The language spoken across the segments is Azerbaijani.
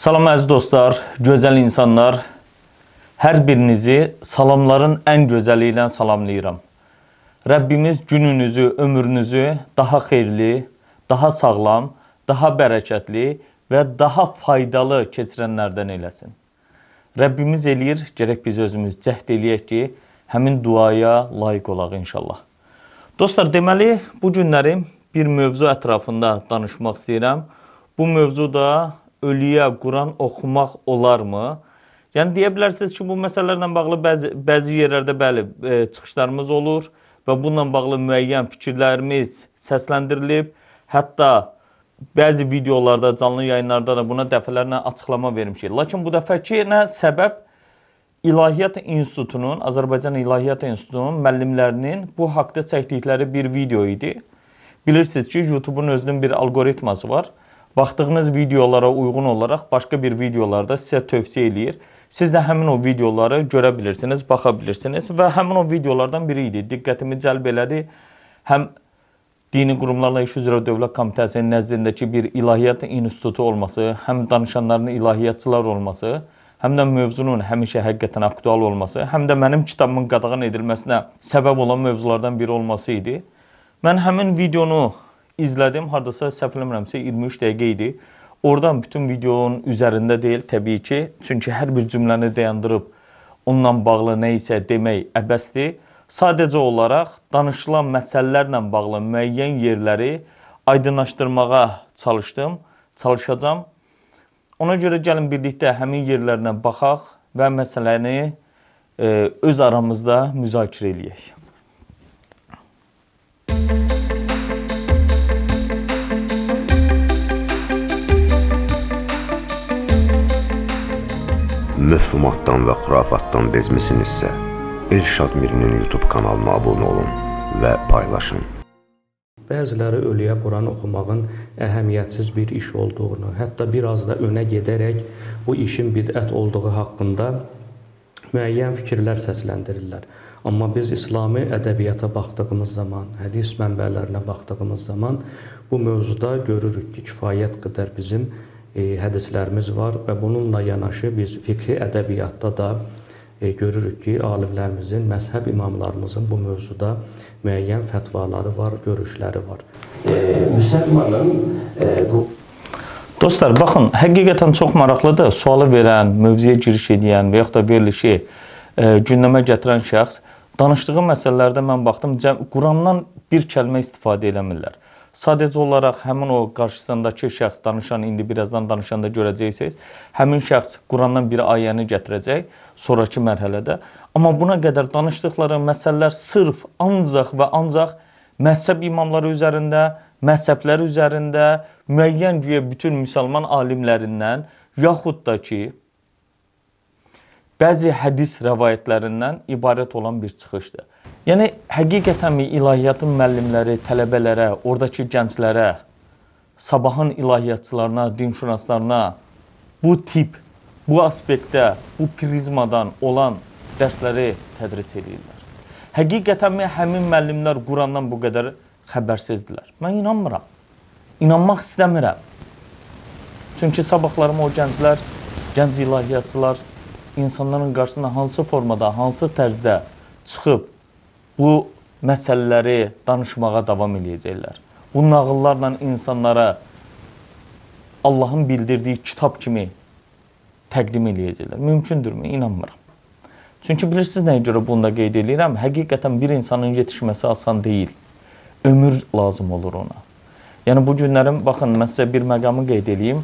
Salam əziz dostlar, gözəl insanlar. Hər birinizi salamların ən gözəli ilə salamlayıram. Rəbbimiz gününüzü, ömrünüzü daha xeyirli, daha sağlam, daha bərəkətli və daha faydalı keçirənlərdən eləsin. Rəbbimiz eləyir, gərək biz özümüz cəhd eləyək ki, həmin duaya layiq olaq inşallah. Dostlar, deməli, bu günləri bir mövzu ətrafında danışmaq istəyirəm. Bu mövzu da ölüyə Quran oxumaq olarmı? Yəni deyə bilərsiniz ki, bu məsələlərlə bağlı bəzi bəzi yerlərdə bəli, e, çıxışlarımız olur və bununla bağlı müəyyən fikirlərimiz səsləndirilib. Hətta bəzi videolarda, canlı yayınlarda da buna dəfələrlə açıqlama vermişik. Lakin bu dəfəki nə səbəb İlahiyyat İnstitutunun, Azərbaycan İlahiyyat İnstitutunun müəllimlərinin bu haqqda çəkdikləri bir video idi. Bilirsiniz ki, YouTube-un özünün bir alqoritması var. Baxdığınız videolara uyğun olaraq başqa bir videolarda sizə tövsiyə eləyir. Siz də həmin o videoları görə bilirsiniz, baxa bilirsiniz və həmin o videolardan biri idi. Diqqətimi cəlb elədi. Həm Dini Qurumlarla İş üzrə Dövlət Komitəsinin nəzdindəki bir ilahiyyat institutu olması, həm danışanların ilahiyyatçılar olması, həm də mövzunun həmişə həqiqətən aktual olması, həm də mənim kitabımın qadağan edilməsinə səbəb olan mövzulardan biri olması idi. Mən həmin videonu izlədim. Hardasa səhv eləmirəmsə 23 dəqiqə idi. Oradan bütün videonun üzərində deyil təbii ki, çünki hər bir cümləni dayandırıb onunla bağlı nə isə demək əbəsdir. Sadəcə olaraq danışılan məsələlərlə bağlı müəyyən yerləri aydınlaşdırmağa çalışdım, çalışacağam. Ona görə gəlin birlikdə həmin yerlərinə baxaq və məsələni e, öz aramızda müzakirə eləyək. Möfhumatdan və xurafatdan bezmisinizsə, Elşad Mirinin YouTube kanalına abunə olun və paylaşın. Bəziləri ölüyə Quran oxumağın əhəmiyyətsiz bir iş olduğunu, hətta biraz da önə gedərək bu işin bidət olduğu haqqında müəyyən fikirlər səsləndirirlər. Amma biz İslami ədəbiyyata baxdığımız zaman, hədis mənbələrinə baxdığımız zaman bu mövzuda görürük ki, kifayət qədər bizim hədislərimiz var və bununla yanaşı biz fiqhi ədəbiyyatda da e, görürük ki, alimlərimizin, məzhəb imamlarımızın bu mövzuda müəyyən fətvaları var, görüşləri var. E, müsəlmanın e, bu Dostlar, baxın, həqiqətən çox maraqlıdır. Sualı verən, mövzuya giriş edən və yaxud da verilişi e, gündəmə gətirən şəxs danışdığı məsələlərdə mən baxdım, Qurandan bir kəlmə istifadə eləmirlər. Sadəcə olaraq həmin o qarşısındakı şəxs danışan, indi birazdan danışanda görəcəksiniz, həmin şəxs Qurandan bir ayəni gətirəcək sonrakı mərhələdə. Amma buna qədər danışdıqları məsələlər sırf ancaq və ancaq məzhəb imamları üzərində, məzhəblər üzərində, müəyyən güya bütün müsəlman alimlərindən yaxud da ki bəzi hədis rəvayətlərindən ibarət olan bir çıxışdır. Yəni həqiqətənmi ilahiyyatın müəllimləri tələbələrə, ordakı gənclərə, sabahın ilahiyyatçılarına, dinşünaslarına bu tip, bu aspektdə, bu prizmadan olan dərsləri tədris edirlər. Həqiqətənmi həmin müəllimlər Qurandan bu qədər xəbərsizdilər? Mən inanmıram. İnanmaq istəmirəm. Çünki sabahlarım o gənclər, gənc ilahiyyatçılar insanların qarşısına hansı formada, hansı tərzdə çıxıb bu məsələləri danışmağa davam eləyəcəklər. Bu nağıllarla insanlara Allahın bildirdiyi kitab kimi təqdim eləyəcəklər. Mümkündürmü? İnanmıram. Çünki bilirsiniz nəyə görə bunu da qeyd edirəm? Həqiqətən bir insanın yetişməsi asan deyil. Ömür lazım olur ona. Yəni bu günlərim baxın mən sizə bir məqamı qeyd eləyim.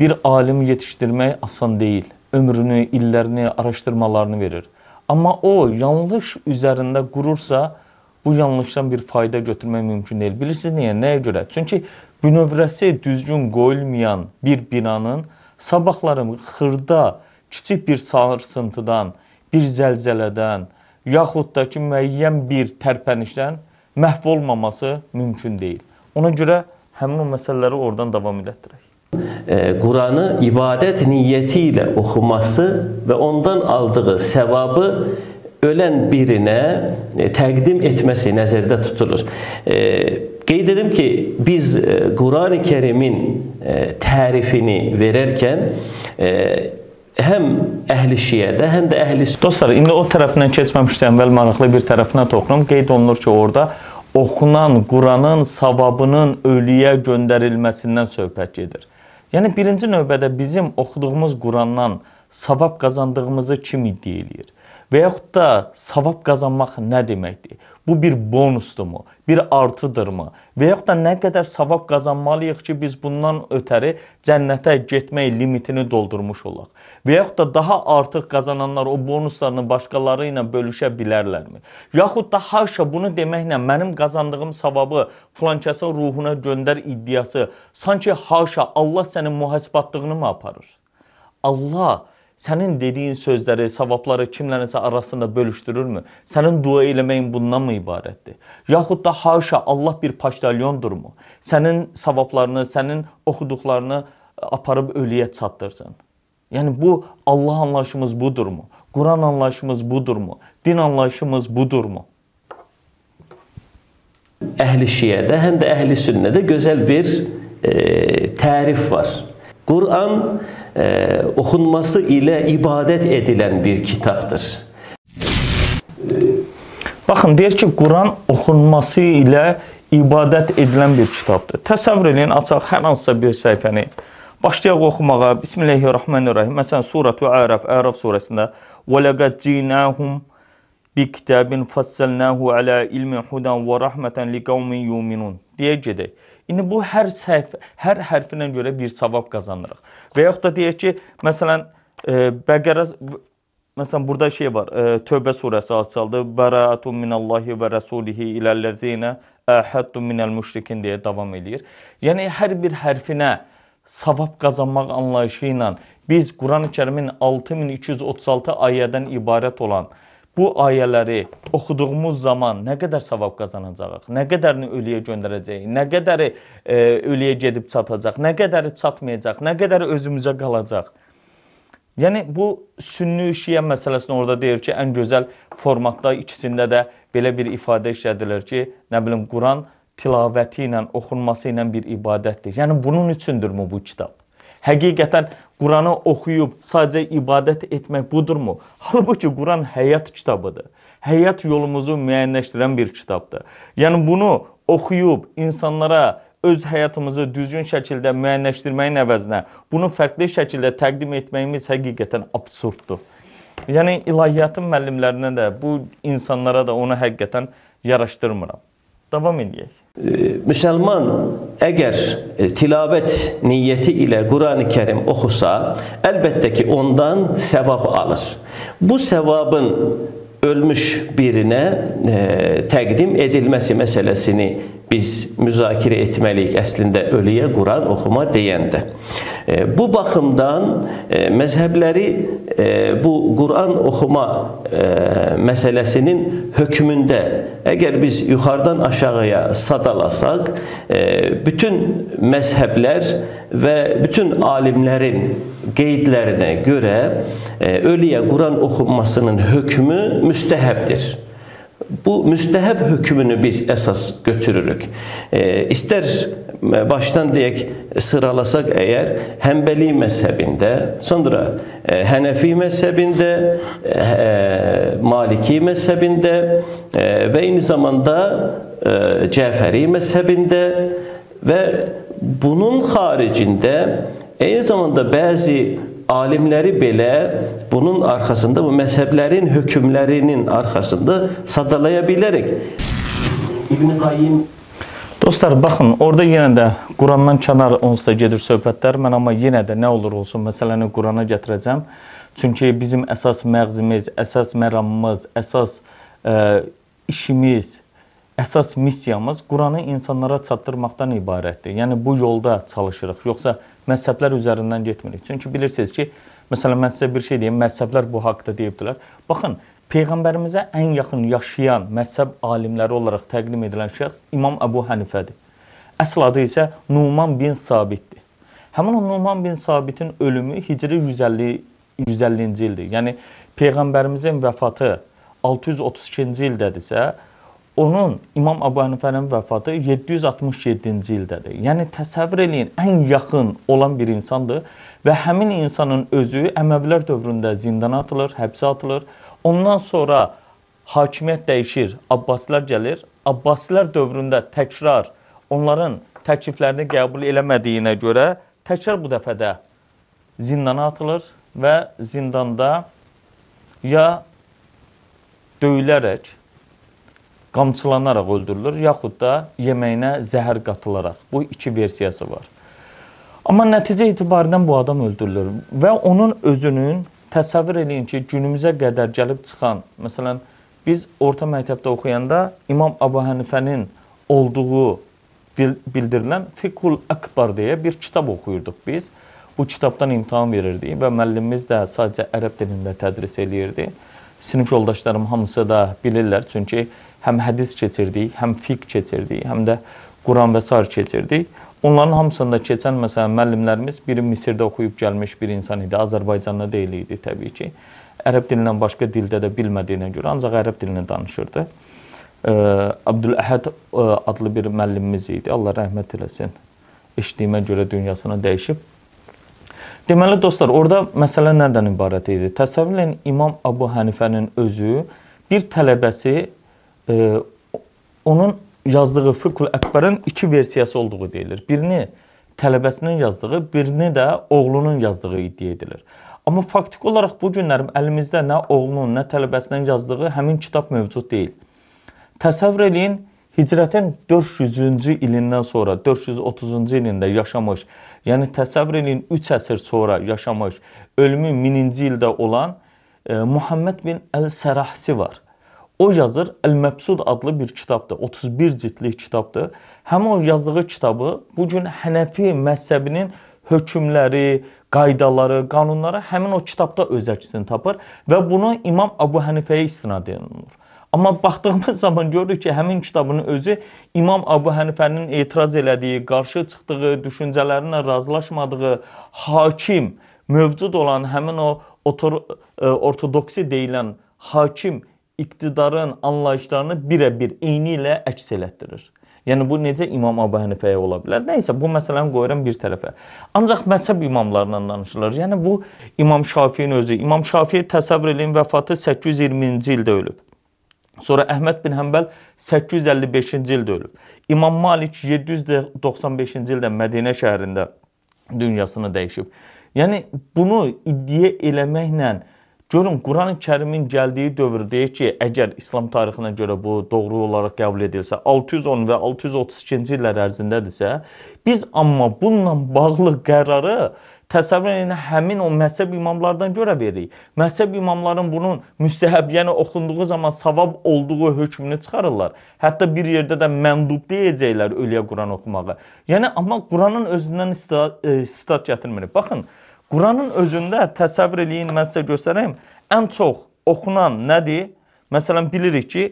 Bir alim yetişdirmək asan deyil. Ömrünü, illərini, araşdırmalarını verir. Amma o yanlış üzərində qurursa, bu yanlışdan bir fayda götürmək mümkün deyil. Bilirsiniz niyə? Nəyə görə? Çünki bünövrəsi düzgün qoyulmayan bir binanın sabahları xırda, kiçik bir sarsıntıdan, bir zəlzələdən, yaxud da ki, müəyyən bir tərpənişdən məhv olmaması mümkün deyil. Ona görə həmin o məsələləri oradan davam elətdirək. Quranı ibadət niyyəti ilə oxuması və ondan aldığı səvabı ölən birinə e, təqdim etməsi nəzərdə tutulur. qeyd edim ki, biz e, Qurani Kərimin e, tərifini verərkən həm əhli şiədə, həm də əhli Dostlar, indi o tərəfindən keçməmişdən əvvəl maraqlı bir tərəfinə toxunum. Qeyd olunur ki, orada oxunan Quranın savabının ölüyə göndərilməsindən söhbət gedir. Yəni birinci növbədə bizim oxuduğumuz Qurandan savab qazandığımızı kim iddia eləyir? Və yaxud da savab qazanmaq nə deməkdir? Bu bir bonusdurmu? Bir artıdırmı? Və yaxud da nə qədər savab qazanmalıyıq ki, biz bundan ötəri cənnətə getmək limitini doldurmuş olaq? Və yaxud da daha artıq qazananlar o bonuslarını başqaları ilə bölüşə bilərlərmi? Yaxud da haşa bunu deməklə mənim qazandığım savabı filankəsin ruhuna göndər iddiası sanki haşa Allah sənin mühasibatlığını mı aparır? Allah sənin dediyin sözləri, savabları kimlərinsə arasında bölüşdürürmü? Sənin dua eləməyin bundan mı ibarətdir? Yaxud da haşa Allah bir paştalyondurmu? Sənin savablarını, sənin oxuduqlarını aparıb ölüyə çatdırsın. Yəni bu Allah anlayışımız budurmu? Quran anlayışımız budurmu? Din anlayışımız budurmu? Əhli şiədə, həm də əhli sünnədə gözəl bir e, tərif var. Quran e, oxunması ilə ibadət edilən bir kitabdır. Baxın, deyir ki, Quran oxunması ilə ibadət edilən bir kitabdır. Təsəvvür edin, açaq hər hansısa bir səhifəni. Başlayaq oxumağa. Bismillahirrahmanirrahim. Məsələn, Suratu Ərəf, Ərəf surəsində "Və laqad cinahum bi kitabin fassalnahu ala ilmin hudan və rahmeten liqaumin yu'minun" deyə gedək. İndi bu hər səhv, hər hərfinə görə bir savab qazanırıq. Və yaxud da deyək ki, məsələn, e, Bəqərə məsələn burada şey var. E, Tövbə surəsi açıldı. Bəraatun minallahi və rasulihi iləllezina ahadtum minel müşrikin deyə davam eləyir. Yəni hər bir hərfinə savab qazanmaq anlayışı ilə biz Qurani-Kərimin 6236 ayədən ibarət olan bu ayələri oxuduğumuz zaman nə qədər savab qazanacağıq, nə qədərini ölüyə göndərəcəyik, nə qədəri e, ölüyə gedib çatacaq, nə qədəri çatmayacaq, nə qədəri özümüzə qalacaq. Yəni bu sünni şiə məsələsini orada deyir ki, ən gözəl formatda ikisində də belə bir ifadə işlədilir ki, nə bilim Quran tilavəti ilə, oxunması ilə bir ibadətdir. Yəni bunun üçündürmü bu kitab? Həqiqətən Quranı oxuyub sadəcə ibadət etmək budurmu? Halbuki Quran həyat kitabıdır. Həyat yolumuzu müəyyənləşdirən bir kitabdır. Yəni bunu oxuyub insanlara öz həyatımızı düzgün şəkildə müəyyənləşdirməyin əvəzinə bunu fərqli şəkildə təqdim etməyimiz həqiqətən absurddur. Yəni ilahiyyatın müəllimlərinə də bu insanlara da onu həqiqətən yaraşdırmıram. Davam edək. Müsəlman əgər e, tilavət niyyəti ilə Qurani-Kərim oxusa, əlbəttə ki, ondan səvab alır. Bu səvabın ölmüş birinə e, təqdim edilməsi məsələsini biz müzakirə etməliyik əslində ölüyə Quran oxuma deyəndə. E, bu baxımdan e, məzhəbləri e, bu Quran oxuma məsələsinin hökmündə əgər biz yuxarıdan aşağıya sadalasaq, bütün məzhəblər və bütün alimlərin qeydlərinə görə ölüyə Quran oxunmasının hökmü müstəhəbdir. Bu müstəhəb hökmünü biz əsas götürürük. E, istər başdan deyək sıralasaq əgər Həmbəli məzhəbində, sonra e, Hənəfi məzhəbində, e, Maliki məzhəbində e, və eyni zamanda e, Cəfəri məzhəbində və bunun xaricində eyni zamanda bəzi alimləri belə bunun arxasında bu məzhəblərin hökmlərinin arxasında sadalaya bilərək İbn Qayyim Dostlar, baxın, orada yenə də Qurandan kənar onsuz da gedir söhbətlər. Mən amma yenə də nə olur olsun məsələni Qurana gətirəcəm. Çünki bizim əsas məğzimiz, əsas məramımız, əsas ə, işimiz, əsas missiyamız Quranı insanlara çatdırmaqdan ibarətdir. Yəni bu yolda çalışırıq. Yoxsa məzhəblər üzərindən getmirik. Çünki bilirsiniz ki, məsələn mən sizə bir şey deyim, məzhəblər bu haqqda deyibdilər. Baxın, Peyğəmbərimizə ən yaxın yaşayan məzhəb alimləri olaraq təqdim edilən şəxs İmam Əbu Hənifədir. Əsl adı isə Numan bin Sabitdir. Həmin o Numan bin Sabitin ölümü Hicri 150 150-ci ildir. Yəni Peyğəmbərimizin vəfatı 632-ci ildədirsə, onun İmam Əbu Hənifənin vəfatı 767-ci ildədir. Yəni təsəvvür eləyin, ən yaxın olan bir insandır və həmin insanın özü Əməvilər dövründə zindana atılır, həbsə atılır. Ondan sonra hakimiyyət dəyişir, Abbasilər gəlir. Abbasilər dövründə təkrar onların təkliflərini qəbul eləmədiyinə görə təkrar bu dəfə də zindana atılır və zindanda ya döyülərək, qamçılanaraq öldürülür, yaxud da yeməyinə zəhər qatılaraq. Bu iki versiyası var. Amma nəticə etibarilə bu adam öldürülür və onun özünün təsəvvür eləyin ki, günümüzə qədər gəlib çıxan, məsələn, biz orta məktəbdə oxuyanda İmam Əbu Hənifənin olduğu bildirilən Fiqhul Akbar deyə bir kitab oxuyurduq biz. Bu kitabdan imtahan verirdik və müəllimimiz də sadəcə ərəb dilində tədris eləyirdi. Sinif yoldaşlarım hamısı da bilirlər, çünki həm hədis keçirdik, həm fiqh keçirdik, həm də Quran və sair keçirdik. Onların hamısında keçən məsələn müəllimlərimiz biri Misirdə oxuyub gəlmiş bir insan idi, Azərbaycanda deyil idi təbii ki. Ərəb dilindən başqa dildə də bilmədiyinə görə ancaq ərəb dilini danışırdı. Abdüləhəd adlı bir müəllimimiz idi. Allah rəhmət eləsin. Eşitdiyimə görə dünyasına dəyişib. Deməli dostlar, orada məsələ nədən ibarət idi? Təsəvvür edin, İmam Abu Hənifənin özü bir tələbəsi e, onun yazdığı Fiqhul Əkbərin iki versiyası olduğu deyilir. Birini tələbəsinin yazdığı, birini də oğlunun yazdığı iddia edilir. Amma faktiki olaraq bu günlərim əlimizdə nə oğlunun, nə tələbəsinin yazdığı həmin kitab mövcud deyil. Təsəvvür eləyin, Hicrətin 400-cü ilindən sonra 430-cu ilində yaşamış, yəni təsəvvür eləyin 3 əsr sonra yaşamış, ölümü 1000-ci ildə olan e, Muhammed bin Əl-Sərahsi var. O yazır Əl-Məbsud adlı bir kitabdır. 31 cildlik kitabdır. Həmin o yazdığı kitabı bu gün Hənəfi məzhəbinin hökmləri, qaydaları, qanunları həmin o kitabda öz əksini tapır və bunu İmam Abu Hənifəyə istinad edilir. Amma baxdığımız zaman görürük ki, həmin kitabın özü İmam Abu Hənifənin etiraz elədiyi, qarşı çıxdığı, düşüncələrinə razılaşmadığı hakim mövcud olan həmin o e, ortodoksi deyilən hakim iqtidarın anlayışlarını birə-bir eyni ilə əks elətdirir. Yəni bu necə İmam Əbu Hənifəyə ola bilər? Nəysə bu məsələni qoyuram bir tərəfə. Ancaq məzhəb imamlarından danışılır. Yəni bu İmam Şafiin özü. İmam Şafii təsəvvür edin vəfatı 820-ci ildə ölüb. Sonra Əhməd bin Həmbəl 855-ci ildə ölüb. İmam Malik 795-ci ildə Mədinə şəhərində dünyasını dəyişib. Yəni bunu iddia eləməklə Görün, Quran-ı Kərimin gəldiyi dövr deyək ki, əgər İslam tarixinə görə bu doğru olaraq qəbul edilsə, 610 və 632-ci illər ərzindədirsə, biz amma bununla bağlı qərarı təsəvvür edin, həmin o məzhəb imamlardan görə veririk. Məzhəb imamların bunun müstəhəb, yəni oxunduğu zaman savab olduğu hökmünü çıxarırlar. Hətta bir yerdə də məndub deyəcəklər ölüyə Quran oxumağı. Yəni amma Quranın özündən istat, e, istat gətirmirik. Baxın, Quranın özündə təsəvvür eləyin, mən sizə göstərəyim. Ən çox oxunan nədir? Məsələn, bilirik ki,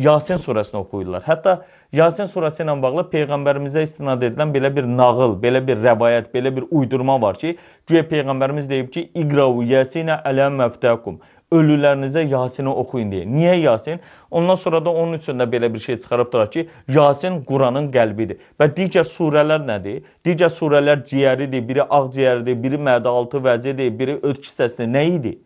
Yasin surəsini oxuyurlar. Hətta Yasin surəsi ilə bağlı peyğəmbərimizə istinad edilən belə bir nağıl, belə bir rəvayət, belə bir uydurma var ki, güya peyğəmbərimiz deyib ki, "İqra'u Yasinə ələ məftəkum." Ölülərinizə Yasini oxuyun deyə. Niyə Yasin? Ondan sonra da onun üçün də belə bir şey çıxarıbdılar ki, Yasin Quranın qəlbidir. Və digər surələr nədir? Digər surələr ciyəridir, biri ağciyərdir, biri mədə-altı vəzidir, biri öd kisəsidir. Nə idi?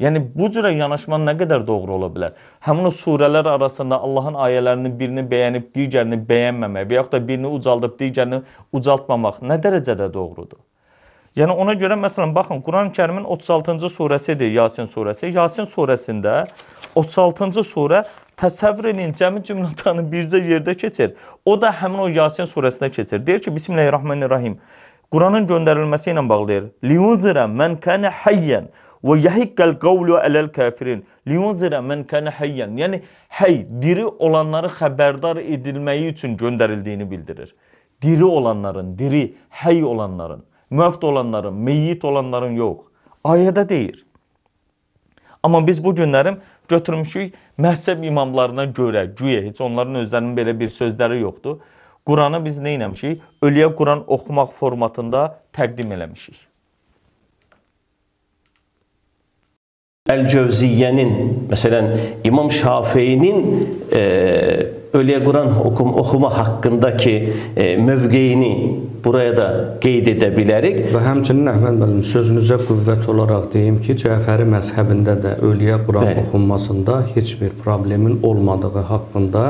Yəni bu cürə yanaşma nə qədər doğru ola bilər? Həmin o surələr arasında Allahın ayələrinin birini bəyənib digərini bəyənməmək və yaxud da birini ucaldıb digərini ucaltmamaq nə dərəcədə doğrudur? Yəni ona görə məsələn baxın Quran-Kərimin 36-cı surəsidir Yasin surəsi. Yasin surəsində 36-cı surə təsəvvür edin cəmi cümlətanı bircə yerdə keçir. O da həmin o Yasin surəsində keçir. Deyir ki, Bismillahirrahmanirrahim. Quranın göndərilməsi ilə bağlı deyir. Liyunzira men kana hayyan və yahiqqal qawlu alal kafirin. Liyunzira men kana hayyan. Yəni hey diri olanları xəbərdar edilməyi üçün göndərildiyini bildirir. Diri olanların, diri, hey olanların müəft olanların, meyyit olanların yox. Ayədə deyir. Amma biz bu günlərim götürmüşük məhzəb imamlarına görə, güyə heç onların özlərinin belə bir sözləri yoxdur. Quranı biz nə etmişik? Ölüyə Quran oxumaq formatında təqdim eləmişik. Əl-Cövziyyənin, məsələn, İmam Şafiyinin e, Ölüye Kur'an okum, okuma hakkındaki e, mövqeyini buraya da qeyd edə bilərik. Və həmçinin Əhməd müəllim sözünüzə qüvvət olaraq deyim ki, Cəfəri məzhəbində də ölüyə Quran Bəli. oxunmasında heç bir problemin olmadığı haqqında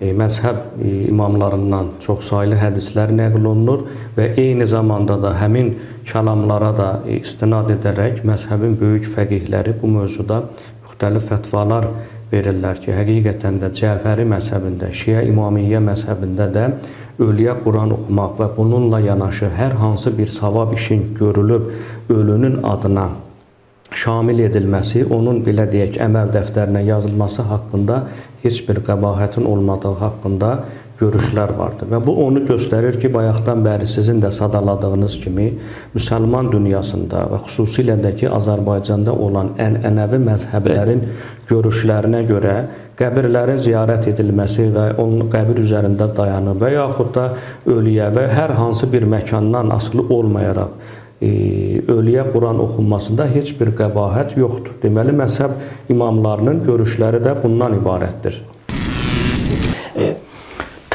e, məzhəb e, imamlarından çoxsaylı hədislər nəql olunur və eyni zamanda da həmin kəlamlara da e, istinad edərək məzhəbin böyük fəqihləri bu mövzuda müxtəlif fətvalar verirlər ki, həqiqətən də Cəfəri məzhəbində, Şiə İmamiyyə məzhəbində də ölüyə Quran oxumaq və bununla yanaşı hər hansı bir savab işin görülüb ölünün adına şamil edilməsi, onun belə deyək, əməl dəftərinə yazılması haqqında heç bir qəbahətin olmadığı haqqında görüşlər vardır. Və bu onu göstərir ki, bayaqdan bəri sizin də sadaladığınız kimi müsəlman dünyasında və xüsusilə də ki, Azərbaycanda olan ən-ənəvi məzhəblərin görüşlərinə görə qəbirlərin ziyarət edilməsi və onun qəbir üzərində dayanıb və yaxud da ölüyə və hər hansı bir məkandan asılı olmayaraq e, ölüyə Quran oxunmasında heç bir qəbahət yoxdur. Deməli məzhəb imamlarının görüşləri də bundan ibarətdir.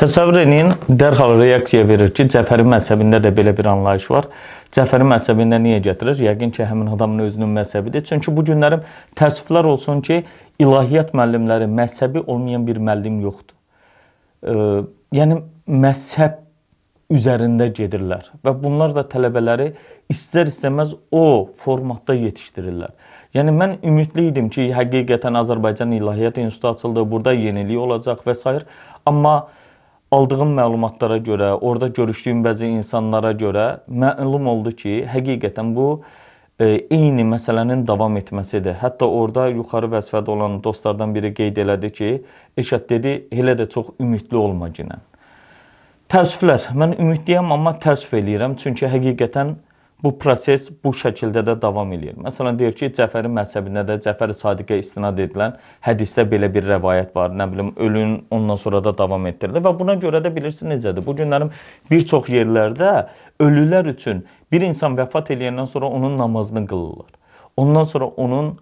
Təsəvvür edin, dərhal reaksiya verir ki, Cəfəri məzhəbində də belə bir anlayış var. Cəfəri məzhəbində niyə gətirir? Yəqin ki, həmin adamın özünün məzhəbidir. Çünki bu günlərim təəssüflər olsun ki, ilahiyyat müəllimləri məzhəbi olmayan bir müəllim yoxdur. E, yəni məzhəb üzərində gedirlər və bunlar da tələbələri istər-istəməz o formatda yetişdirirlər. Yəni mən ümidli idim ki, həqiqətən Azərbaycan İlahiyyat İnstitutu açıldı, burada yenilik olacaq və s. amma aldığım məlumatlara görə, orada görüşdüyüm bəzi insanlara görə məlum oldu ki, həqiqətən bu e, eyni məsələnin davam etməsidir. Hətta orada yuxarı vəzifədə olan dostlardan biri qeyd elədi ki, Eşət dedi, elə də çox ümidli olma ginən. Təəssüflər. Mən ümidliyəm, amma təəssüf eləyirəm, çünki həqiqətən bu proses bu şəkildə də davam eləyir. Məsələn deyir ki, Cəfəri məzhəbində də Cəfəri Sadiqə istinad edilən hədisdə belə bir rəvayət var. Nə bilim, ölün ondan sonra da davam etdirilir və buna görə də bilirsiniz necədir? Bu günlərin bir çox yerlərdə ölülər üçün bir insan vəfat eləyəndən sonra onun namazını qılırlar. Ondan sonra onun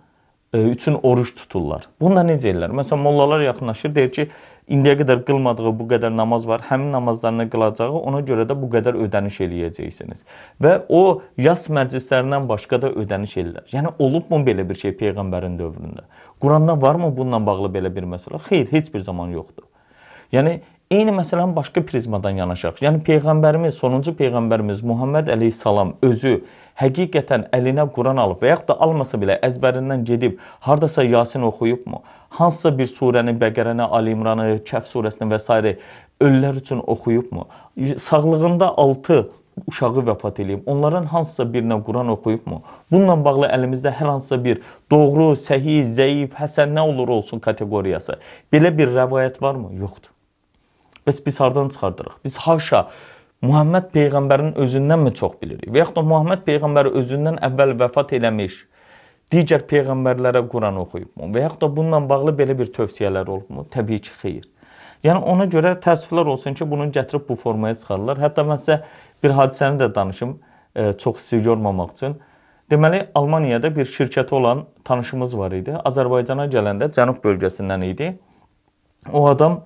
üçün oruç tuturlar. Bunlar necə edirlər? Məsələn, mollalar yaxınlaşır, deyir ki, indiyə qədər qılmadığı bu qədər namaz var, həmin namazlarını qılacağı, ona görə də bu qədər ödəniş eləyəcəksiniz. Və o yas məclislərindən başqa da ödəniş eləyirlər. Yəni olubmu belə bir şey peyğəmbərin dövründə? Quranda varmı bununla bağlı belə bir məsələ? Xeyr, heç bir zaman yoxdur. Yəni eyni məsələni başqa prizmadan yanaşaq. Yəni peyğəmbərimiz, sonuncu peyğəmbərimiz Muhammed əleyhissalam özü həqiqətən əlinə Quran alıb və yaxud da almasa belə əzbərindən gedib hardasa Yasin oxuyubmu? Hansısa bir surəni, Bəqərəni, Ali İmranı, Kəf surəsini və s. ölülər üçün oxuyubmu? Sağlığında 6 uşağı vəfat eləyib. Onların hansısa birinə Quran oxuyubmu? Bununla bağlı əlimizdə hər hansısa bir doğru, səhih, zəif, həsən nə olur olsun kateqoriyası. Belə bir rəvayət varmı? Yoxdur. Bəs biz hardan çıxardırıq? Biz haşa Muhammed peyğəmbərin özündənmi çox bilirik? Və yaxud da Muhammed peyğəmbər özündən əvvəl vəfat eləmiş digər peyğəmbərlərə Quran oxuyubmu? Və yaxud da bununla bağlı belə bir tövsiyələr olubmu? Təbii ki, xeyr. Yəni ona görə təəssüflər olsun ki, bunu gətirib bu formaya çıxarırlar. Hətta mən sizə bir hadisəni də danışım, e, çox sizi yormamaq üçün. Deməli, Almaniyada bir şirkəti olan tanışımız var idi. Azərbaycana gələndə cənub bölgəsindən idi. O adam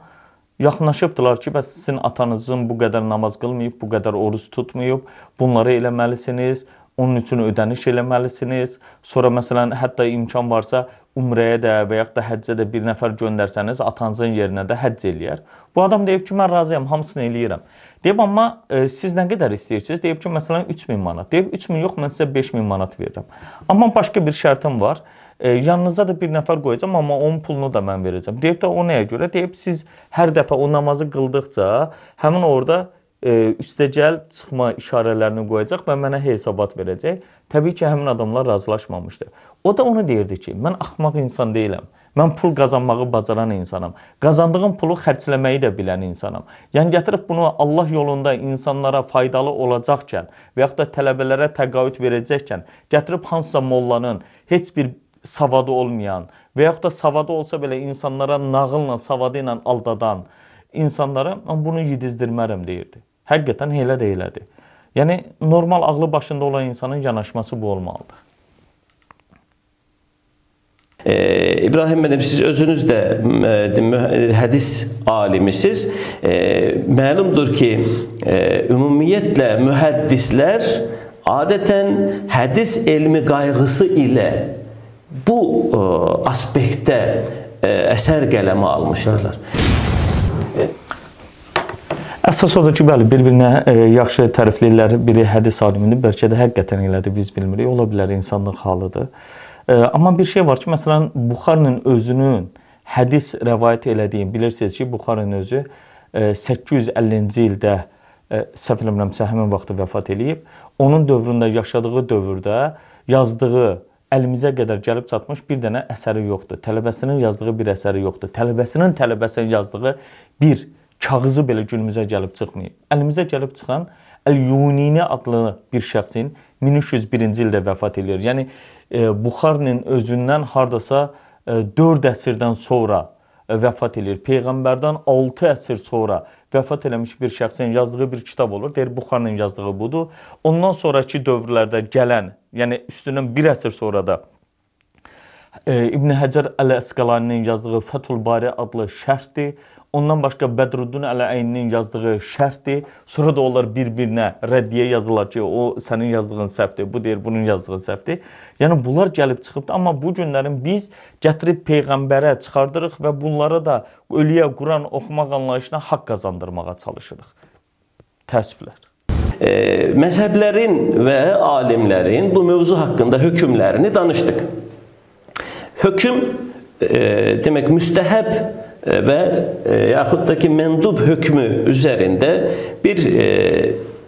yaxınlaşıbdılar ki, bəs sizin atanızın bu qədər namaz qılmayıb, bu qədər oruç tutmayıb, bunları eləməlisiniz, onun üçün ödəniş eləməlisiniz. Sonra məsələn, hətta imkan varsa umrəyə də və yaxud da həccə də bir nəfər göndərsəniz, atanızın yerinə də həcc eləyər. Bu adam deyib ki, mən razıyam, hamısını eləyirəm. Deyib amma e, siz nə qədər istəyirsiniz? Deyib ki, məsələn 3000 manat. Deyib 3000 yox, mən sizə 5000 manat verirəm. Amma başqa bir şərtim var. E, yanınıza da bir nəfər qoyacağam, amma onun pulunu da mən verəcəm. Deyib də o nəyə görə? Deyib siz hər dəfə o namazı qıldıqca həmin orada e, üstəgəl çıxma işarələrini qoyacaq və mənə hesabat verəcək. Təbii ki, həmin adamlar razılaşmamışdı. O da onu deyirdi ki, mən axmaq insan deyiləm. Mən pul qazanmağı bacaran insanam. Qazandığım pulu xərcləməyi də bilən insanam. Yəni gətirib bunu Allah yolunda insanlara faydalı olacaqkən və yaxud da tələbələrə təqaüd verəcəkkən gətirib hansısa mollanın heç bir savadı olmayan və yaxud da savadı olsa belə insanlara nağılla, savadı ilə aldadan insanlara mən bunu yedizdirmərəm deyirdi. Həqiqətən elə də elədi. Yəni normal ağlı başında olan insanın yanaşması bu olmalıdır. E, İbrahim müəllim siz özünüz də hədis alimisiz. E, məlumdur ki, e, ümumiyyətlə mühəddislər adətən hədis elmi qayğısı ilə bu e, aspektdə e, əsər qələmi almışdılar. Əsas odur ki, bəli, bir-birinə e, yaxşı tərifləyirlər. Biri hədis alimidir, bəlkə də həqiqətən elədir, biz bilmirik. Ola bilər insanlıq halıdır. E, amma bir şey var ki, məsələn, Buxarinin özünün hədis rəvayət elədiyi, bilirsiniz ki, Buxarinin özü e, 850-ci ildə e, səhv eləmirəmsə həmin vaxtda vəfat eləyib. Onun dövründə yaşadığı dövrdə yazdığı əlimizə qədər gəlib çatmış bir dənə əsəri yoxdur. Tələbəsinin yazdığı bir əsəri yoxdur. Tələbəsinin tələbəsinin yazdığı bir kağızı belə günümüzə gəlib çıxmayıb. Əlimizə gəlib çıxan Əl-Yunini adlı bir şəxsin 1301-ci ildə vəfat eləyir. Yəni e, Buxarinin özündən hardasa e, 4 əsrdən sonra e, vəfat eləyir. Peyğəmbərdən 6 əsr sonra vəfat eləmiş bir şəxsin yazdığı bir kitab olur. Deyir Buxarinin yazdığı budur. Ondan sonrakı dövrlərdə gələn, yəni üstündən 1 əsr sonra da e, İbn Həcər Əl-Əsqalaninin yazdığı Fəthul Bari adlı şərhdir. Ondan başqa Bədruddin Əl-Əyninin yazdığı şərhdir. Sonra da onlar bir-birinə rəddiyə yazırlar ki, o sənin yazdığın səhvdir, bu deyir bunun yazdığı səhvdir. Yəni bunlar gəlib çıxıbdı, amma bu günlərin biz gətirib peyğəmbərə çıxardırıq və bunlara da ölüyə Quran oxumaq anlayışına haqq qazandırmağa çalışırıq. Təəssüflər. E, məzhəblərin və alimlərin bu mövzu haqqında hökmlərini danışdıq. Hökm e, demək müstəhəb və e, yaxud da ki məndub hökmü üzərində bir e,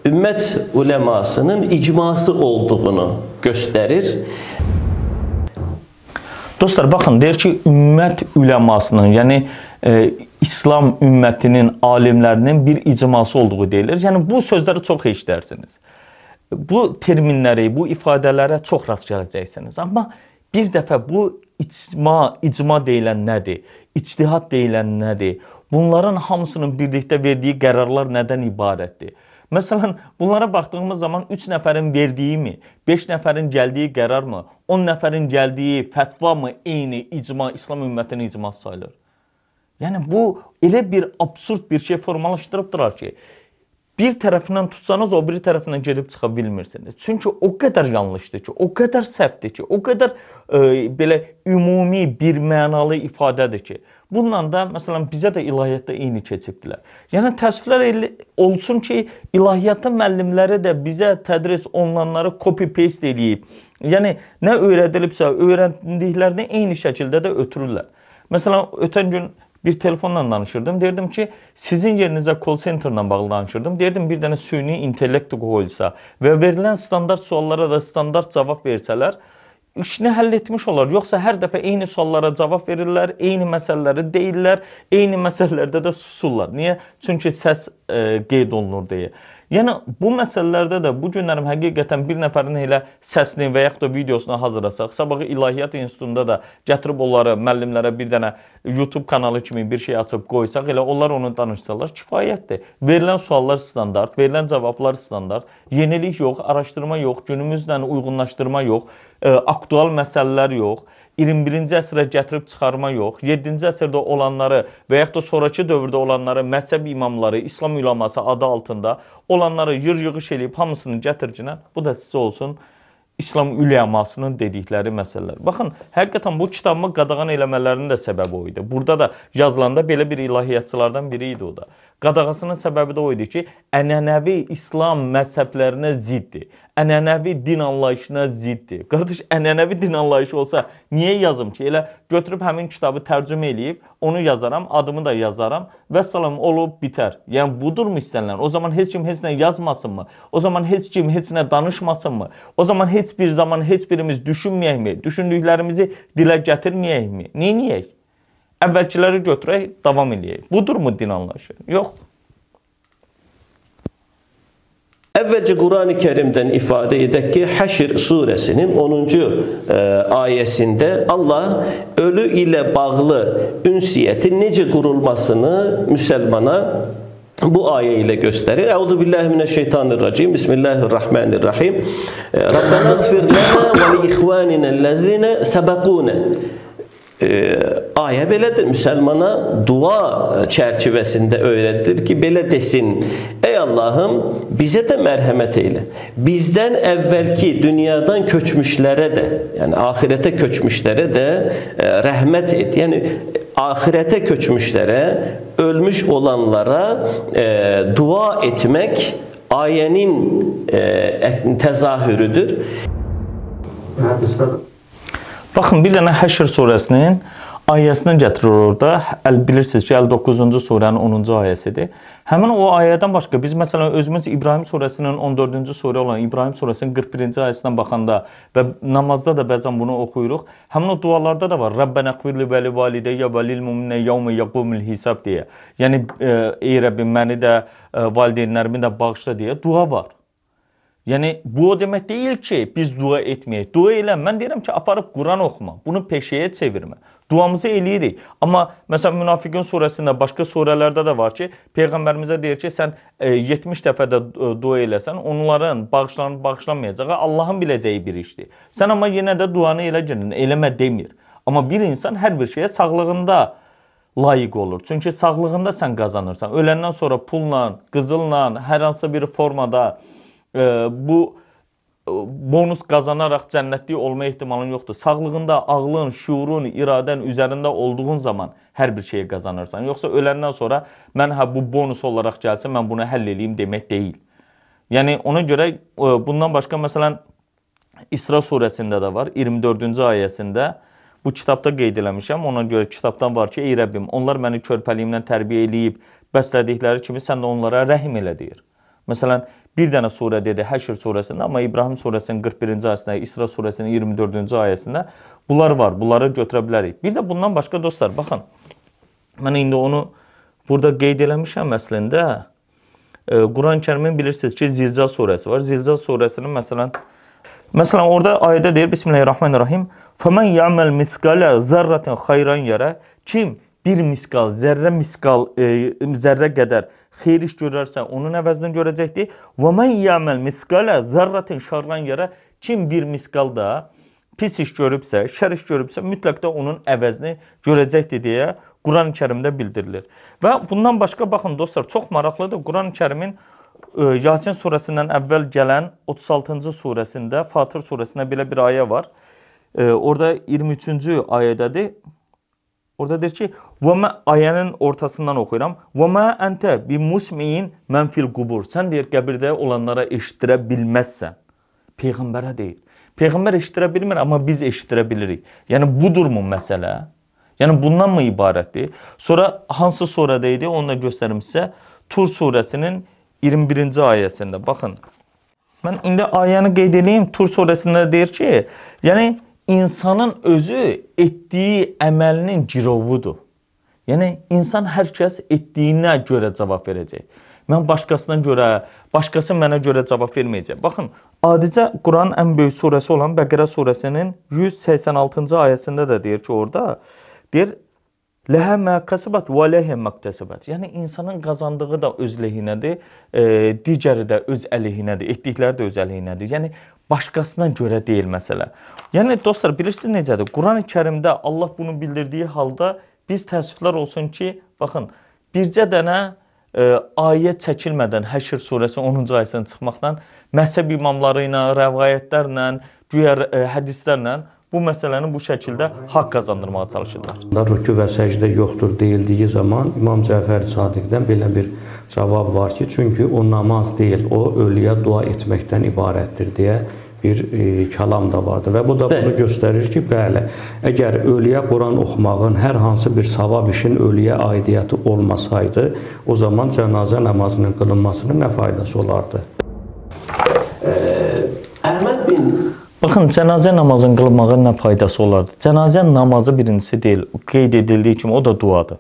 ümmət ulemasının icması olduğunu göstərir. Dostlar, baxın, deyir ki, ümmət ulemasının, yəni e, İslam ümmətinin alimlərinin bir icması olduğu deyilir. Yəni bu sözləri çox eşidərsiniz. Bu terminləri, bu ifadələrə çox rast gələcəksiniz. Amma bir dəfə bu icma, icma deyilən nədir? İctihad deyilən nədir? Bunların hamısının birlikdə verdiyi qərarlar nədən ibarətdir? Məsələn, bunlara baxdığımız zaman 3 nəfərin verdiyi mi, 5 nəfərin gəldiyi qərar mı, 10 nəfərin gəldiyi fətva mı eyni icma, İslam ümmətinin icması sayılır? Yəni bu elə bir absurd bir şey formalaşdırıbdılar ki, bir tərəfindən tutsanız o biri tərəfindən gedib çıxa bilmirsiniz. Çünki o qədər yanlışdır ki, o qədər səhvdir ki, o qədər e, belə ümumi bir mənalı ifadədir ki, bununla da məsələn bizə də ilahiyyatda eyni keçibdilər. Yəni təəssüflər olsun ki, ilahiyyatın müəllimləri də bizə tədris olunanları copy paste eləyib. Yəni nə öyrədilibsə, öyrəndiklərini eyni şəkildə də ötürürlər. Məsələn, ötən gün bir telefonla danışırdım. Deyirdim ki, sizin yerinizə call centerla bağlı danışırdım. Deyirdim bir dənə süni intellekt qoyulsa və verilən standart suallara da standart cavab versələr, işini həll etmiş olar. Yoxsa hər dəfə eyni suallara cavab verirlər, eyni məsələləri deyirlər, eyni məsələlərdə də susurlar. Niyə? Çünki səs e, qeyd olunur deyə. Yəni bu məsələlərdə də bu günlərim həqiqətən bir nəfərin elə səsini və yaxud da videosunu hazırlasaq, sabah İlahiyyat İnstitutunda da gətirib onları müəllimlərə bir dənə YouTube kanalı kimi bir şey açıb qoysaq, elə onlar onu danışsalar kifayətdir. Verilən suallar standart, verilən cavablar standart, yenilik yox, araşdırma yox, günümüzlə uyğunlaşdırma yox, e, aktual məsələlər yox. 21-ci əsrə gətirib çıxarma yox, 7-ci əsrdə olanları və yaxud da sonrakı dövrdə olanları məzhəb imamları, İslam üləması adı altında olanları yır-yığış eləyib hamısını gətircinə, bu da sizə olsun İslam üləmasının dedikləri məsələlər. Baxın, həqiqətən bu kitabımı qadağan eləmələrinin də səbəbi o idi. Burada da yazılanda belə bir ilahiyyatçılardan biri idi o da. Qadağasının səbəbi də o idi ki, ənənəvi İslam məzhəblərinə ziddir ənənəvi din anlayışına ziddir. Qardaş, ənənəvi din anlayışı olsa niyə yazım ki? Elə götürüb həmin kitabı tərcümə eləyib, onu yazaram, adımı da yazaram və salam olub bitər. Yəni budurmu istənilən? O zaman heç kim heç nə yazmasınmı? O zaman heç kim heç nə danışmasınmı? O zaman heç bir zaman heç birimiz düşünməyəkmi? Düşündüklərimizi dilə gətirməyəkmi? Neyniyək? Əvvəlkiləri götürək, davam eləyək. Budurmu din anlayışı? Yox. Əvvəlcə Qurani Kərimdən ifadə edək ki, Həşr surəsinin 10-cu e, ayəsində Allah ölü ilə bağlı ünsiyyətin necə qurulmasını müsəlmana bu ayə ilə göstərir. Əuzu billahi mineşşeytanirracim. Bismillahirrahmanirrahim. Rabbana ighfir lana və li ihvanina allazina sabaquna e, ayə belədir. Müsəlmana dua çərçivəsində öyrədilir ki, belə desin: "Ey Allahım, bizə də mərhəmət eylə. Bizdən əvvəlki dünyadan köçmüşlərə də, yəni axirətə köçmüşlərə də e, rəhmət et." Yəni ahirete köçmüşlere, ölmüş olanlara e, dua etmek ayenin e, tezahürüdür. Baxın, bir dənə Həşr surəsinin ayəsini gətirir orada. Əl bilirsiniz ki, 59-cu surənin 10-cu ayəsidir. Həmin o ayədən başqa biz məsələn özümüz İbrahim surəsinin 14-cü surə olan İbrahim surəsinin 41-ci ayəsindən baxanda və namazda da bəzən bunu oxuyuruq. Həmin o dualarda da var. Rabbana qfirli və li valideyyə və lil mu'minə yawma yaqumul hisab deyə. Yəni e, ey Rəbbim məni də e, valideynlərimi də bağışla deyə dua var. Yəni bu o demək deyil ki, biz dua etməyək. Dua elə. Mən deyirəm ki, aparıb Quran oxuma. Bunu peşəyə çevirmə. Duamızı eləyirik. Amma məsələn Münafiqun surəsində, başqa surələrdə də var ki, peyğəmbərimizə deyir ki, sən e, 70 dəfə də e, dua eləsən, onların bağışlanıb bağışlanmayacağı Allahın biləcəyi bir işdir. Sən amma yenə də duanı elə girin, eləmə demir. Amma bir insan hər bir şeyə sağlığında layiq olur. Çünki sağlığında sən qazanırsan. Öləndən sonra pulla, qızılla, hər hansı bir formada e, bu bonus qazanaraq cənnətlik olma ehtimalın yoxdur. Sağlığında, ağlın, şuurun, iradən üzərində olduğun zaman hər bir şeyi qazanırsan. Yoxsa öləndən sonra mən hə bu bonus olaraq gəlsə mən bunu həll eləyim demək deyil. Yəni ona görə bundan başqa məsələn İsra surəsində də var, 24-cü ayəsində bu kitabda qeyd eləmişəm. Ona görə kitabdan var ki, ey Rəbbim, onlar məni körpəliyimdən tərbiyə eləyib bəslədikləri kimi sən də onlara rəhm elə deyir. Məsələn, bir dənə surə dedi Həşr surəsində, amma İbrahim surəsinin 41-ci ayəsində, İsra surəsinin 24-cü ayəsində bunlar var. Bunları götürə bilərik. Bir də bundan başqa dostlar, baxın. Mən indi onu burada qeyd eləmişəm əslində. E, Quran-Kərimin bilirsiniz ki, Zilzal surəsi var. Zilzal surəsinin məsələn Məsələn, orada ayədə deyir Bismillahirrahmanirrahim. "Fəmən ya'mal miskala zərratin xeyran yara." Kim bir miskal, zərrə miskal, e, zərrə qədər xeyir iş görərsə, onun əvəzini görəcəkdir. Və men ya'mal miskala zərratin şarran yara kim bir miskal da pis iş görübsə, şər iş görübsə, mütləq də onun əvəzini görəcəkdir deyə Quran-Kərimdə bildirilir. Və bundan başqa baxın dostlar, çox maraqlıdır. Quran-Kərimin e, Yasin surəsindən əvvəl gələn 36-cı surəsində, Fatır surəsində belə bir ayə var. E, orada 23-cü ayədədir. Orada deyir ki, "Və mə ayənin ortasından oxuyuram. Və mə əntə bi musmiin mən fil qubur." Sən deyir qəbirdə olanlara eşitdirə bilməzsən. Peyğəmbərə deyir. Peyğəmbər eşitdirə bilmir, amma biz eşitdirə bilirik. Yəni budurmu məsələ? Yəni bundan mı ibarətdir? Sonra hansı surədə idi? Onu da göstərim sizə. Tur surəsinin 21-ci ayəsində. Baxın. Mən indi ayəni qeyd edeyim. Tur surəsində deyir ki, yəni insanın özü etdiyi əməlinin girovudur. Yəni insan hər kəs etdiyinə görə cavab verəcək. Mən başqasına görə, başqası mənə görə cavab verməyəcək. Baxın, adicə Quranın ən böyük surəsi olan Bəqərə surəsinin 186-cı ayəsində də deyir ki, orada deyir Ləhə mə kəsəbət və ləhə məktəsəbət. Yəni insanın qazandığı da öz lehinədir, e, digəri də öz əleyhinədir, etdikləri də öz əleyhinədir. Yəni başqasına görə deyil məsələ. Yəni dostlar bilirsiniz necədir? Qurani-Kərimdə Allah bunu bildirdiyi halda biz təəssüflər olsun ki, baxın, bircə dənə e, ayə çəkilmədən Həşr surəsi 10-cu ayəsindən çıxmaqdan məzhəb imamları ilə, rəvayətlərlə, güya e, hədislərlə bu məsələni bu şəkildə haqq qazandırmağa çalışırlar. Rükü və səcdə yoxdur deyildiyi zaman İmam Cəfər Sadiqdən belə bir cavab var ki, çünki o namaz deyil, o ölüyə dua etməkdən ibarətdir deyə bir e, kəlam da vardır və bu da bunu göstərir ki, bəli, əgər ölüyə Quran oxumağın hər hansı bir savab işin ölüyə aidiyyəti olmasaydı, o zaman cənazə namazının qılınmasının nə faydası olardı? Baxın, cənazə namazının qılınmağının nə faydası olardı? Cənazə namazı birincisi deyil, qeyd edildiyi kimi o da duadır.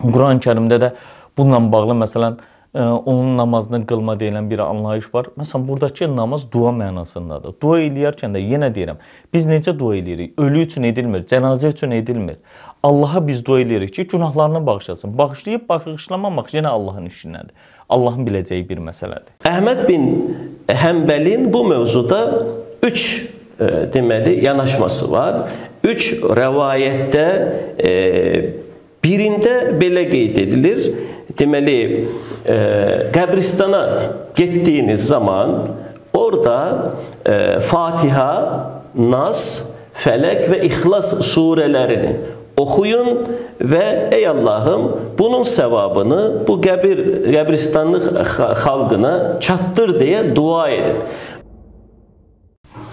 Quran-Kərimdə də bununla bağlı məsələn e, onun namazını qılma deyilən bir anlayış var. Məsələn, buradakı namaz dua mənasındadır. Dua eləyərkən də yenə deyirəm, biz necə dua eləyirik? Ölü üçün edilmir, cənazə üçün edilmir. Allaha biz dua eləyirik ki, günahlarını bağışlasın. Bağışlayıb bağışlamamaq yenə Allahın işindədir. Allahın biləcəyi bir məsələdir. Əhməd bin Həmbəlin bu mövzuda üç e, deməli yanaşması var. Üç rəvayətdə e, birində belə qeyd edilir. Deməli, e, qəbristana getdiyiniz zaman orada e, Fatiha, Nas, Fələk və İxlas surələrini oxuyun və ey Allahım bunun səvabını bu qəbir qəbristanlıq xalqına çatdır deyə dua edin.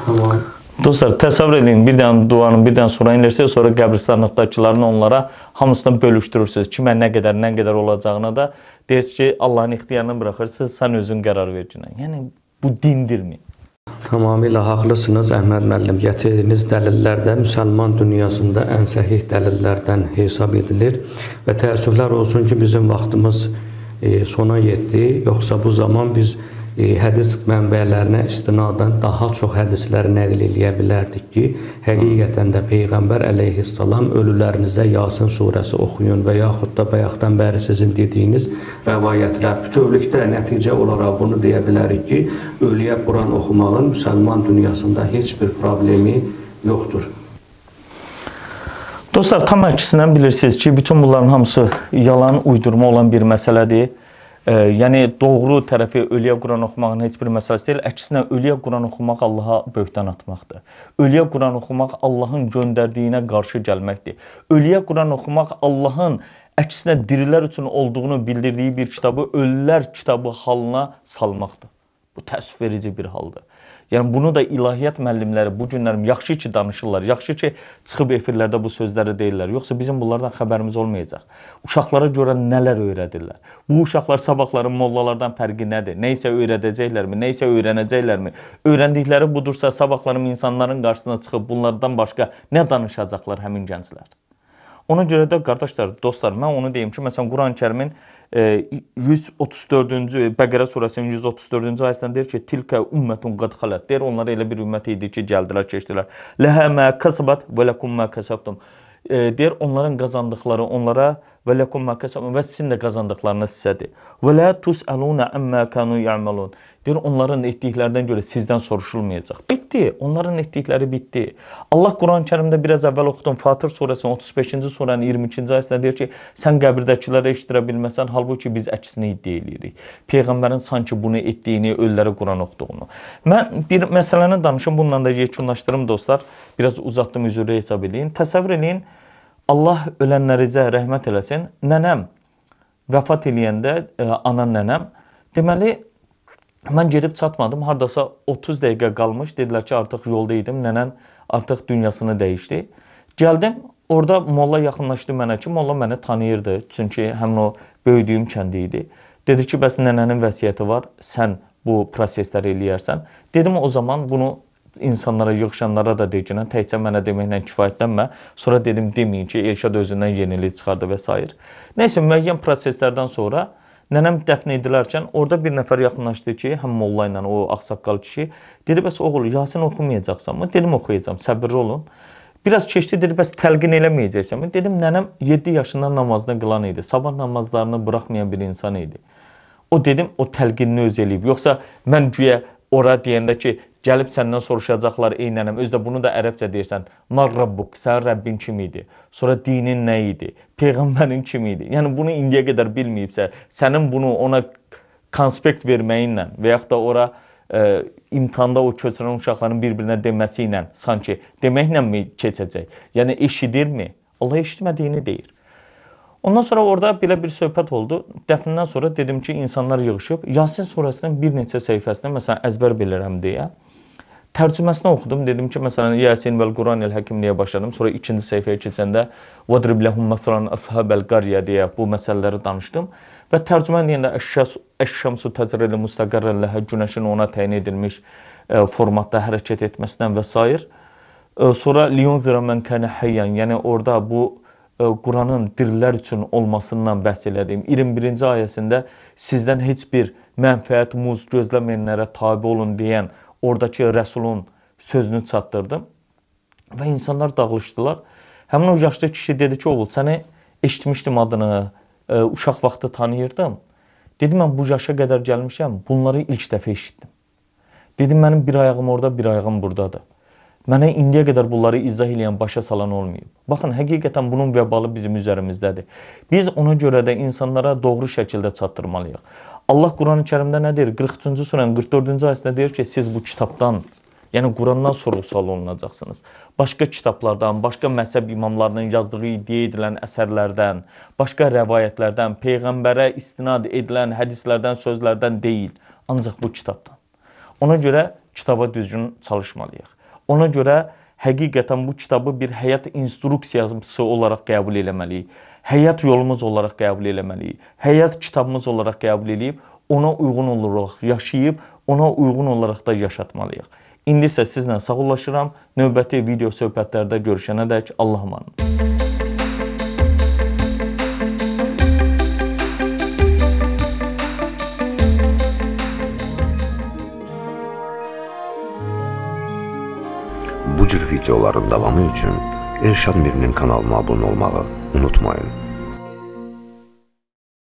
Tamam. Dostlar, təsəvvür edin, bir dənə duanın bir dənə sura indirsiniz, sonra qəbristanlıqdakılarını onlara hamısından bölüşdürürsünüz. Kimə nə qədər, nə qədər olacağına da deyirsiniz ki, Allahın ixtiyarına buraxırsınız, sən özün qərar vercinə. Yəni bu dindirmi? Tamamilə haqlısınız Əhməd müəllim. Gətirdiyiniz dəlillər də müsəlman dünyasında ən səhih dəlillərdən hesab edilir və təəssüflər olsun ki, bizim vaxtımız e, sona yetdi. Yoxsa bu zaman biz hədis mənbələrinə istinadən daha çox hədislər nəql eləyə bilərdik ki, həqiqətən də Peyğəmbər əleyhissalam ölülərinizə Yasin surəsi oxuyun və yaxud da bayaqdan bəri sizin dediyiniz rəvayətlər bütövlükdə nəticə olaraq bunu deyə bilərik ki, ölüyə Quran oxumağın müsəlman dünyasında heç bir problemi yoxdur. Dostlar, tam əksindən bilirsiniz ki, bütün bunların hamısı yalan, uydurma olan bir məsələdir. Yəni doğru tərəfi ölüyə Quran oxumağın heç bir məsələsi deyil. Əksinə ölüyə Quran oxumaq Allaha böhtan atmaqdır. Ölüyə Quran oxumaq Allahın göndərdiyinə qarşı gəlməkdir. Ölüyə Quran oxumaq Allahın əksinə dirilər üçün olduğunu bildirdiyi bir kitabı ölülər kitabı halına salmaqdır. Bu təəssüf verici bir haldır. Yəni bunu da ilahiyyat müəllimləri bu günlər yaxşı ki danışırlar. Yaxşı ki çıxıb efirlərdə bu sözləri deyirlər. Yoxsa bizim bunlardan xəbərimiz olmayacaq. Uşaqlara görə nələr öyrədirlər? Bu uşaqlar sabahları mollalardan fərqi nədir? Nə isə öyrədəcəklərmi? Nə isə öyrənəcəklərmi? Öyrəndikləri budursa sabahları insanların qarşısına çıxıb bunlardan başqa nə danışacaqlar həmin gənclər? Ona görə də qardaşlar, dostlar, mən onu deyim ki, məsələn Quran-Kərimin 134-cü Bəqərə surəsinin 134-cü ayəsində deyir ki, tilkə ümmətun qad xalat. Deyir onlar elə bir ümmət idi ki, gəldilər, keçdilər. Ləhə mə kasabat və lakum mə kasabtum. Deyir onların qazandıqları onlara və lakum mə kasabtum və sizin də qazandıqlarınız sizədir. Və la tusaluna amma kanu ya'malun. Deyir, onların etdiklərindən görə sizdən soruşulmayacaq. Bitdi. Onların etdikləri bitdi. Allah Quran-Kərimdə biraz əvvəl oxudum. Fatır surəsinin 35-ci surənin 22-ci ayəsində deyir ki, sən qəbirdəkilərə eşidirə bilməsən, halbuki biz əksinə iddia eləyirik. Peyğəmbərin sanki bunu etdiyini, ölülərə Quran oxuduğunu. Mən bir məsələni danışım, bununla da yekunlaşdırım dostlar. Biraz uzatdım, üzrə hesab eləyin. Təsəvvür eləyin, Allah ölənlərinizə rəhmət eləsin. Nənəm vəfat eləyəndə, e, ana nənəm, deməli Mən gedib çatmadım. Hardasa 30 dəqiqə qalmış. Dedilər ki, artıq yolda idim. Nənən artıq dünyasını dəyişdi. Gəldim, orada molla yaxınlaşdı mənə ki, molla məni tanıyırdı. Çünki həmin o böyüdüyüm kəndi idi. Dedi ki, bəs nənənin vəsiyyəti var. Sən bu prosesləri eləyərsən. Dedim o zaman bunu insanlara, yığışanlara da deyəcəm, təkcə mənə deməklə kifayətlənmə. Sonra dedim deməyin ki, Elşad özündən yenilik çıxardı və s. Nəysə müəyyən proseslərdən sonra Nənəm dəfn edilərkən orada bir nəfər yaxınlaşdı ki, həm molla ilə o ağsaqqal kişi dedi, bəs oğul Yasin oxumayacaqsanmı? Dedim oxuyacağam, səbirli olun. Biraz keçdi, dedi, bəs təlqin eləməyəcəksənmi? Dedim, nənəm 7 yaşında namazını qılan idi. Sabah namazlarını buraxmayan bir insan idi. O dedim, o təlqinini öz eləyib. Yoxsa mən güya ora deyəndə ki, Gəlib səndən soruşacaqlar, ey nənəm, özdə bunu da ərəbcə deyirsən. Mar rabbuk, sənin Rəbbin kim idi? Sonra dinin nə idi? Peyğəmbərin kim idi? Yəni bunu indiyə qədər bilməyibsə, sənin bunu ona konspekt verməyinlə və yaxud da ora ə, e, imtahanda o köçürən uşaqların bir-birinə deməsi ilə sanki deməklə mi keçəcək? Yəni eşidirmi? Allah eşitmədiyini deyir. Ondan sonra orada belə bir söhbət oldu. Dəfnindən sonra dedim ki, insanlar yığılıb Yasin surəsinin bir neçə səhifəsini məsələn əzbər bilirəm deyə Tərcüməsini oxudum. Dedim ki, məsələn, Yasin vəl Quranil Həkim deyə başladım. Sonra ikinci səhifəyə keçəndə Vadrib lehum məsələn ashabel qarya deyə bu məsələləri danışdım. Və tərcümə deyəndə əş-şəmsu təcrəli müstəqərrən ləhə günəşin ona təyin edilmiş e, formatda hərəkət etməsindən və s. E, sonra liyunzira mən kana hayyan, yəni orada bu Quranın dirilər üçün olmasından bəhs elədim. 21-ci ayəsində sizdən heç bir mənfəət, muz gözləməyənlərə tabe olun deyən oradakı Rəsulun sözünü çatdırdım və insanlar dağılışdılar. Həmin o yaşlı kişi dedi ki, oğul, səni eşitmişdim adını, ə, uşaq vaxtı tanıyırdım. Dedim, mən bu yaşa qədər gəlmişəm, bunları ilk dəfə eşitdim. Dedim, mənim bir ayağım orada, bir ayağım buradadır. Mənə indiyə qədər bunları izah edən, başa salan olmayıb. Baxın, həqiqətən bunun vəbalı bizim üzərimizdədir. Biz ona görə də insanlara doğru şəkildə çatdırmalıyıq. Allah Qurani-Kərimdə nə deyir? 43-cü surənin 44-cü ayəsində deyir ki, siz bu kitabdan, yəni Qurandan sorğu-sual olunacaqsınız. Başqa kitablardan, başqa məzhəb imamlarının yazdığı iddia edilən əsərlərdən, başqa rəvayətlərdən, peyğəmbərə istinad edilən hədislərdən, sözlərdən deyil, ancaq bu kitabdan. Ona görə kitaba düzgün çalışmalıyıq. Ona görə həqiqətən bu kitabı bir həyat instruksiyası olaraq qəbul etməliyik. Həyat yolumuz olaraq qəbul etməliyik. Həyat kitabımız olaraq qəbul edib ona uyğun olaraq yaşayıb, ona uyğun olaraq da yaşatmalıyıq. İndi isə sizlə sağollaşıram. Növbəti video söhbətlərdə görüşənədək Allah'a emanet. Bu cür videoların davamı üçün Elşad Mirinin kanalına abunə olmağı unutmayın.